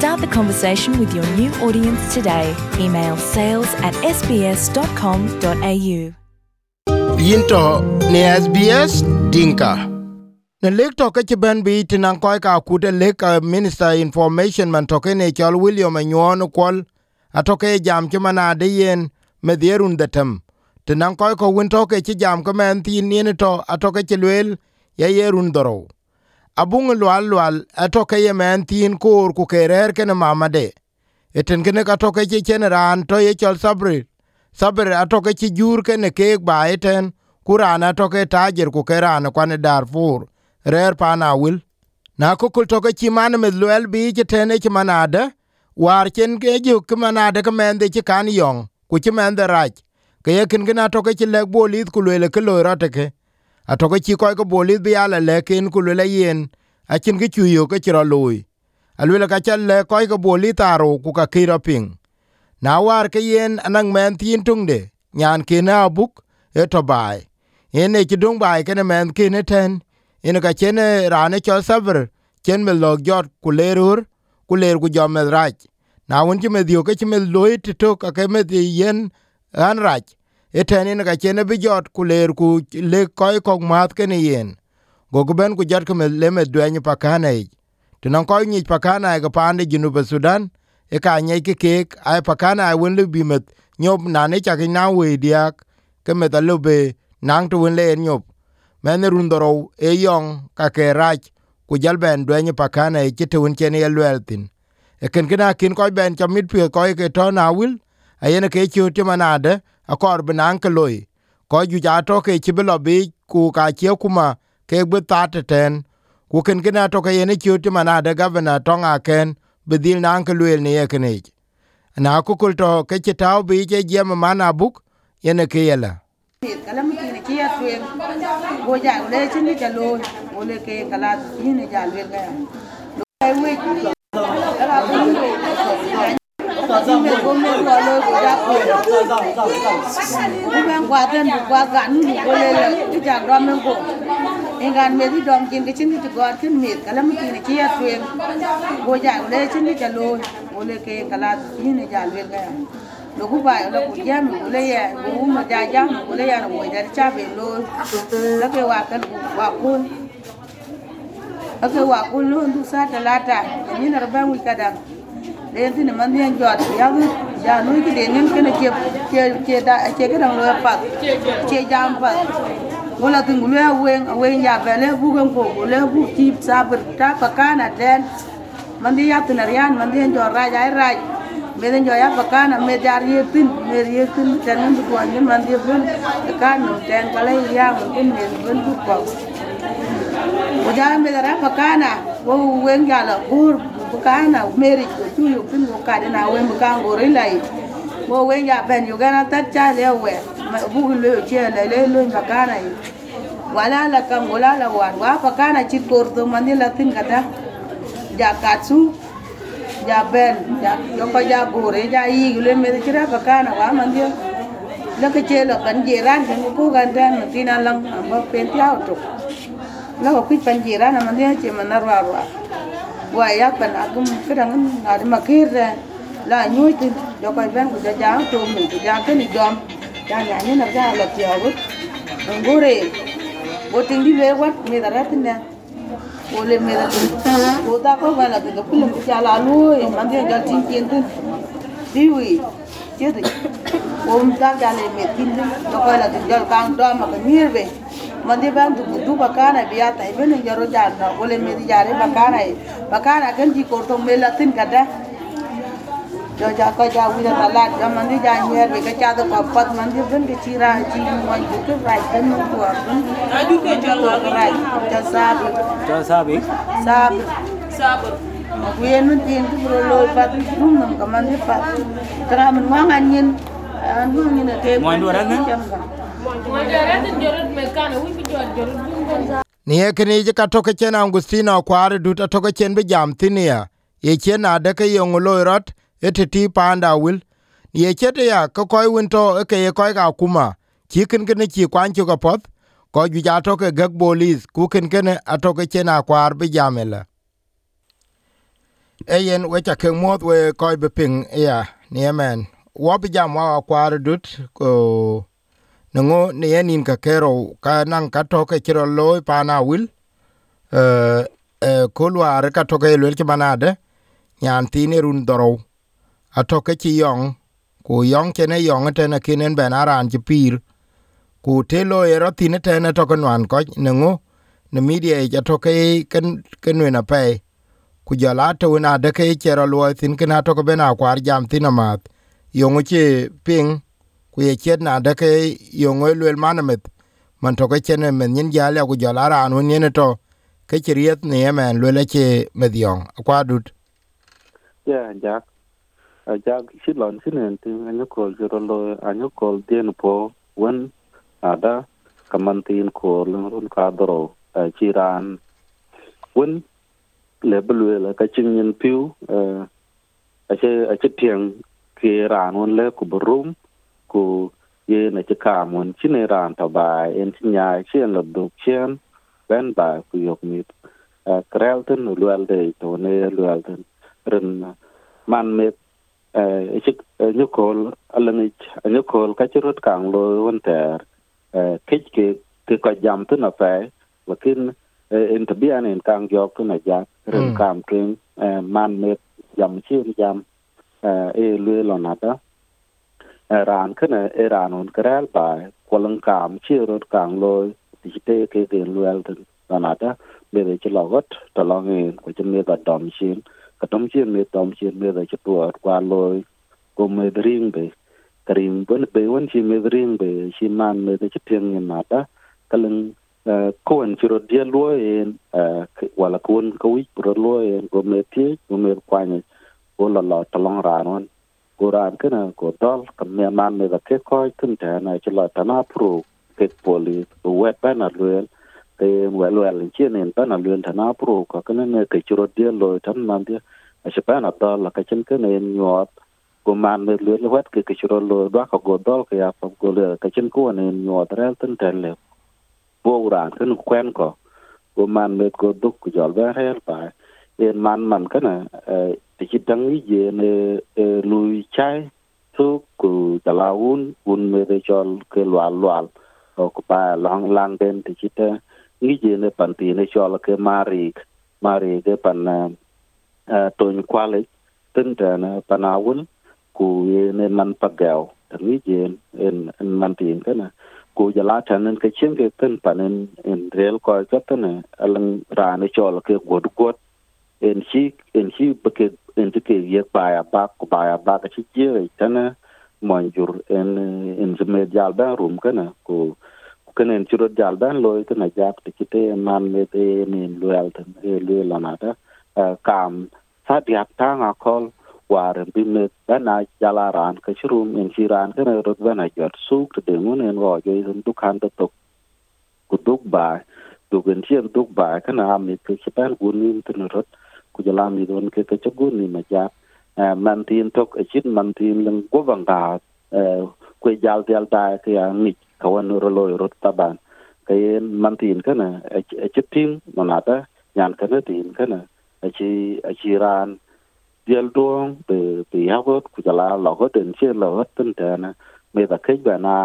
Start the conversation with your new audience today. Email sales at sbs.com.au. Yinto ne SBS Dinka. ne lek toke ci ben bi ti naŋ kɔc ka akut elek uh, minister information man toke ne cɔl william anyuɔn kuɔl atoke jam ci man ade yen medhierun dhetem ti naŋ kɔc kɔ wen toke ci jam kemɛn thiin nieni tɔ atoke ci lueel ye ye run dhorou Abung lwal lwal atoke ye men tin kor ku kerer kene mamade. Eten kene ka toke ci chen ran to ye chol sabri. Sabri atoke ci jur ke ne keek ba eten ku raan atoke tajer ku ke raan kwane Darfur. Rer pana wil. Na kukul toke ci man mit luel bi ci tene ci manade. War chen ke ju ke manade ke mende ci kan yong ku ci mende raj ke ye kin gina toke ci lek bolit ku lele ke loy roteke atoke ci kɔc ke bol yal bial alɛken ku luel ayen acin ke cu yo ke ci rɔ looi aluel ka ca lɛ kɔc ke bol ithaarou ku kakei rɔ piŋ na war ke yen anaŋ mɛn thiin toŋde nyan kene abuk e tɔ baai en e ci doŋ baai kene mɛn kene tɛn en ka cien e raane cɔl thabir cien mel lɔk jɔt ku leer ɣor ku leer ku jɔm meth rac na wen ci meth yok ke ci meth looi titok ake meth yen an rac e ten en ka chene bi jot ku ler ku le koy kok math ke ne yen. Go ku ben ku jot ke le me dwen pakana to nan koy ni pakana ga pande jinu sudan. E ka nye ke kek ai pakana ai wen bi met nyob na ne cha ke na we diak. Ke me da be nang to wen le nyop. Men run doro e yong ka ke rach ku jal ben dwen pa pakana ke chite wen chen ye lweltin e ken kena kin ko ben cha mit pie ko ke to na wil ayene yen ke chu ti manade akor binan ke loi. Ko ju ja to ke chi bilo bi ku ka che kuma ke bu ta ten. Ku ken gina to ke ne chu ti mana de gavana to nga ken bedil nan ke loi ne ke ne na ku kul to ke ci ta bi je je mana buk yene ke yela kala mu kine ki atwen go ja le chin ni jalo o le ke kala ni ne ja le ga lo ai we kala bu ni me go me go lo go ja ku ku ben kwa den bu kwa ga nu ni go le le ti ja do me go engan me di dom kin ke chin ni go kin me kala mu kine ki atwen go ja le chin ni jalo o le ke kala ni ne ja le ga lo ku ba lo ku jam ku le ya ku ma ja jam ku le ya no ja cha be lo la ke wa kan wa ku ake wa ku lo ndu sa ta lata ni na ba wi kada le tin man ni jot ya wi ya no ki de nen ke ke ke ke da ke ke dang lo pa ke jam pa wala tin lu ya wen wen ya be le bu kan ko le bu ti sa ber ta pa kana den man di ya tin rian man di jot ra ja ra meden jo ya pakana me jar ye tin me ye tin tan bu ko ni man ye bun kan no tan kala ya mo tin me bun bu ko o ja me dara pakana wo wen ya la pakana me ri ko chu yu tin ka na we bu kan go lai wo we ya ben yu gana ta cha le we bu le che le le lo pakana wala, la kam wala, la wa wa pakana chi tor to man la tin kata ja, katsu, ja, ben, ja yo ko ja, gore, ja yi le me chira pa kana wa man dio la ke che lo kan je ran kan ko gan dan tin lang ba pen ti auto la ko pi pan je ran man che man ra wa ya pan agum kadang na ma kir la nyu tin yo ko ben ko ja ja to min cha ja ke ni gia ja nya ni na ja la ti awu ngore bo ting di le wat me da ratin na ole me da ko ta ko ba la ke ko pulu ja la lu e man dia ja tin tin tin. Di wi che de o ta ja lên mẹ tin din to coi là giờ ja kan mà cái ke về. Mà man dia bang du du ba kana biya ta be bên jaro ja na ole me di ja re ba giờ e ba cá này ji ko to me la tin kada jo ja ko ja wi da la ja man dia ja nyer be ka cha da ko pat man dia ben ke chira chi man ju ke rai kan no ko ai du ke ja ko rai ja sa cho sao bị Sabi. Sabi. ku yen mun tin ku bro lo pat rum nam ka man pat tra mun wa ngan yin an bu ni na ke Mo ndu ran ne? Ni ye kini ji ka toke chen angustino kware dut a toke chen bi jam thinia ye chen na de ke yong lo rot e ti panda wil. Ye chete ya ko koy win to ye koy ga kuma. Chikin kene chi kwan ka pot ko ju ja toke gag bolis ku kin kin a toke chen a kwar bi jamela. E wecha we cha ke mot we koy bi ping ya ni amen. Wo bi jam wa kwar dut ko ne ne yen ka kero ka naŋ ka toke ciro loy pana wil. Eh, eh, Ko luar ka toke lwel ki manade nyan thin run dorow atoke ci yong ku yong chene yong tene kinen ben aran ci pir. Ku te loy ro thin tene toke nwan koc ne ne media e atoke e ken wen apei ku jala tewen adeke e cero luoy thin kena toke ben akwar jam thin amath yongu ci ping' ku ye chet na de ke yong e lwel manamet man to ke chene men nyin jale ku jala ran un yene to ke chiriet ne yemen lwel e che medion kwa dut. Ya ja Uh, Jack, shi lon shi ne ti anyo kol jiro lo anyo kol den po wen ada kamantin ko lon run ka doro uh, chi ran. Wen le blue la ka chin yin piu eh, a che a che tieng ke ran un le ku brum ku ye na che ka mon chi ne ran ta ba en chi nya chi en lo du chen ben ba ku yok uh, krel ten luel de to ne luel ten ren man me eh chik nyukol alangi nyukol ka chirut kang lo won ter. Kich ke ke ka jam tu na pe lakin en tabian en kang jok tu na ja. Ren Mm. kam ken man me jam chi jam e lue lo na da Iran kene Iran un krel pa kolon kam chirot kang lo dite ke gen luel ten Canada be de chilogot to longi ko chme ga dom chin ka dom chin me dom chin me de chpo kwa lo ko me dring be krim bun be won chi me dring be chi man me de chpeng ni mata kalung kuan chirot dia lo en wala kuan ko wi pro lo en ko me ti ko me kwani ko lo lo to long ran won ko ran kana ko dol ka man me là ke ko kun ta na chi là ta na pro ke poli wet ba na luel ke wel wel chien en ba na luel ta na pro ka kana ne ke chiro dia lo tan man dia a se pa na dol la ka chen ke ne nyot ko man me luel wet ke ke chiro lo ba ka go dol ke ya pa go le ka chen ko ne nyot rel tan tel le bo ran kun man me ko duk ku jol ba rel ba man man này thì chi dang yi je ne lui chai cụ ku la un me cho chol cái loa lwal ko pa long lang đen thì chi ta ngi je ne pan ti ne chol ke marik bản ke pan ton kwale tin ta na panawun ku ye ne man pagaw ta ngi je en en man tin kana ku jala ta nen cái chen ke tin panen en coi cái ka nè alang ra ne chol ke god god en chi en chi beke en te ke ye pa ya ba ku ba ya ba ka chi je ta na en en zme jal ba rum kana ko kana en churo jal ban loy kana jap ti kite man me te nin loyal tan e loy lanata. Eh, kam sa diak ta nga kol war bi me bana jala ran ka churum en chiran kana rot bana jot suk, te ngun en go jo en dukan to tok. Ku duk ba du gen chien duk ba kana mi ke chipan gunin tin rot ku jala mi don ke ke chugun ni ma ja eh, man tin tok a chit man tin leng go bang da eh, ku jal dial ta ke ya ni kawan ro lo ro ta ban. Ke man tin kana a chit chitin manata nyan kana tin kana a chi a chi ran. Dial dong be be ya hot ku jala lo hot den che lo hot tin ta na, me ta ke ba na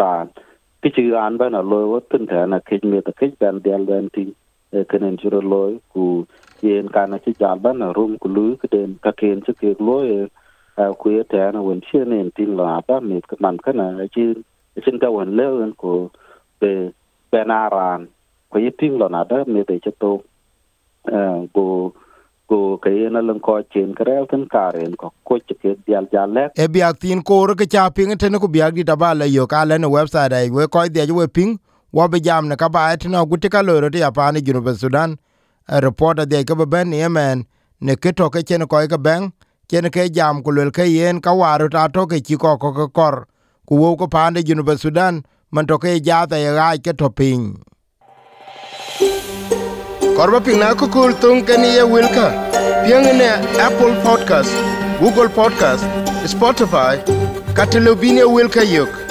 ran. Ki chi an ba na lo hot tin ta na ke me ta ke ban dial ben tin kenen chiro loy ku yen kana chi jal ba na rum ku lu ku den ka ken chi ke loy ku ye ta na wen chi ne tin la ba me man kana chi sin ka wan leun ko be benaran ye tin lo na da me te de cheto ku ku ke ye na lon ko chen krel ten karen ko ko ke dial jale e biak tin ko kor ke cha ping tene ku biak di le yo ka le ne website ai we ko de we ping wo bi jam ne ka ba et no guti ka loro ti apani junu sudan. A reporter de ka ben yemen ne ke to ke chen ko ke ben chen ke jam ku ke yen ka waru ta to ke ti ko ko ko kor. Ku wo ko pande junu ba sudan man to ke ja ta ya ke to pin korba pina na ko kul tung ke ni ye wilka pieng ne apple podcast google podcast spotify katelobinia wilka yok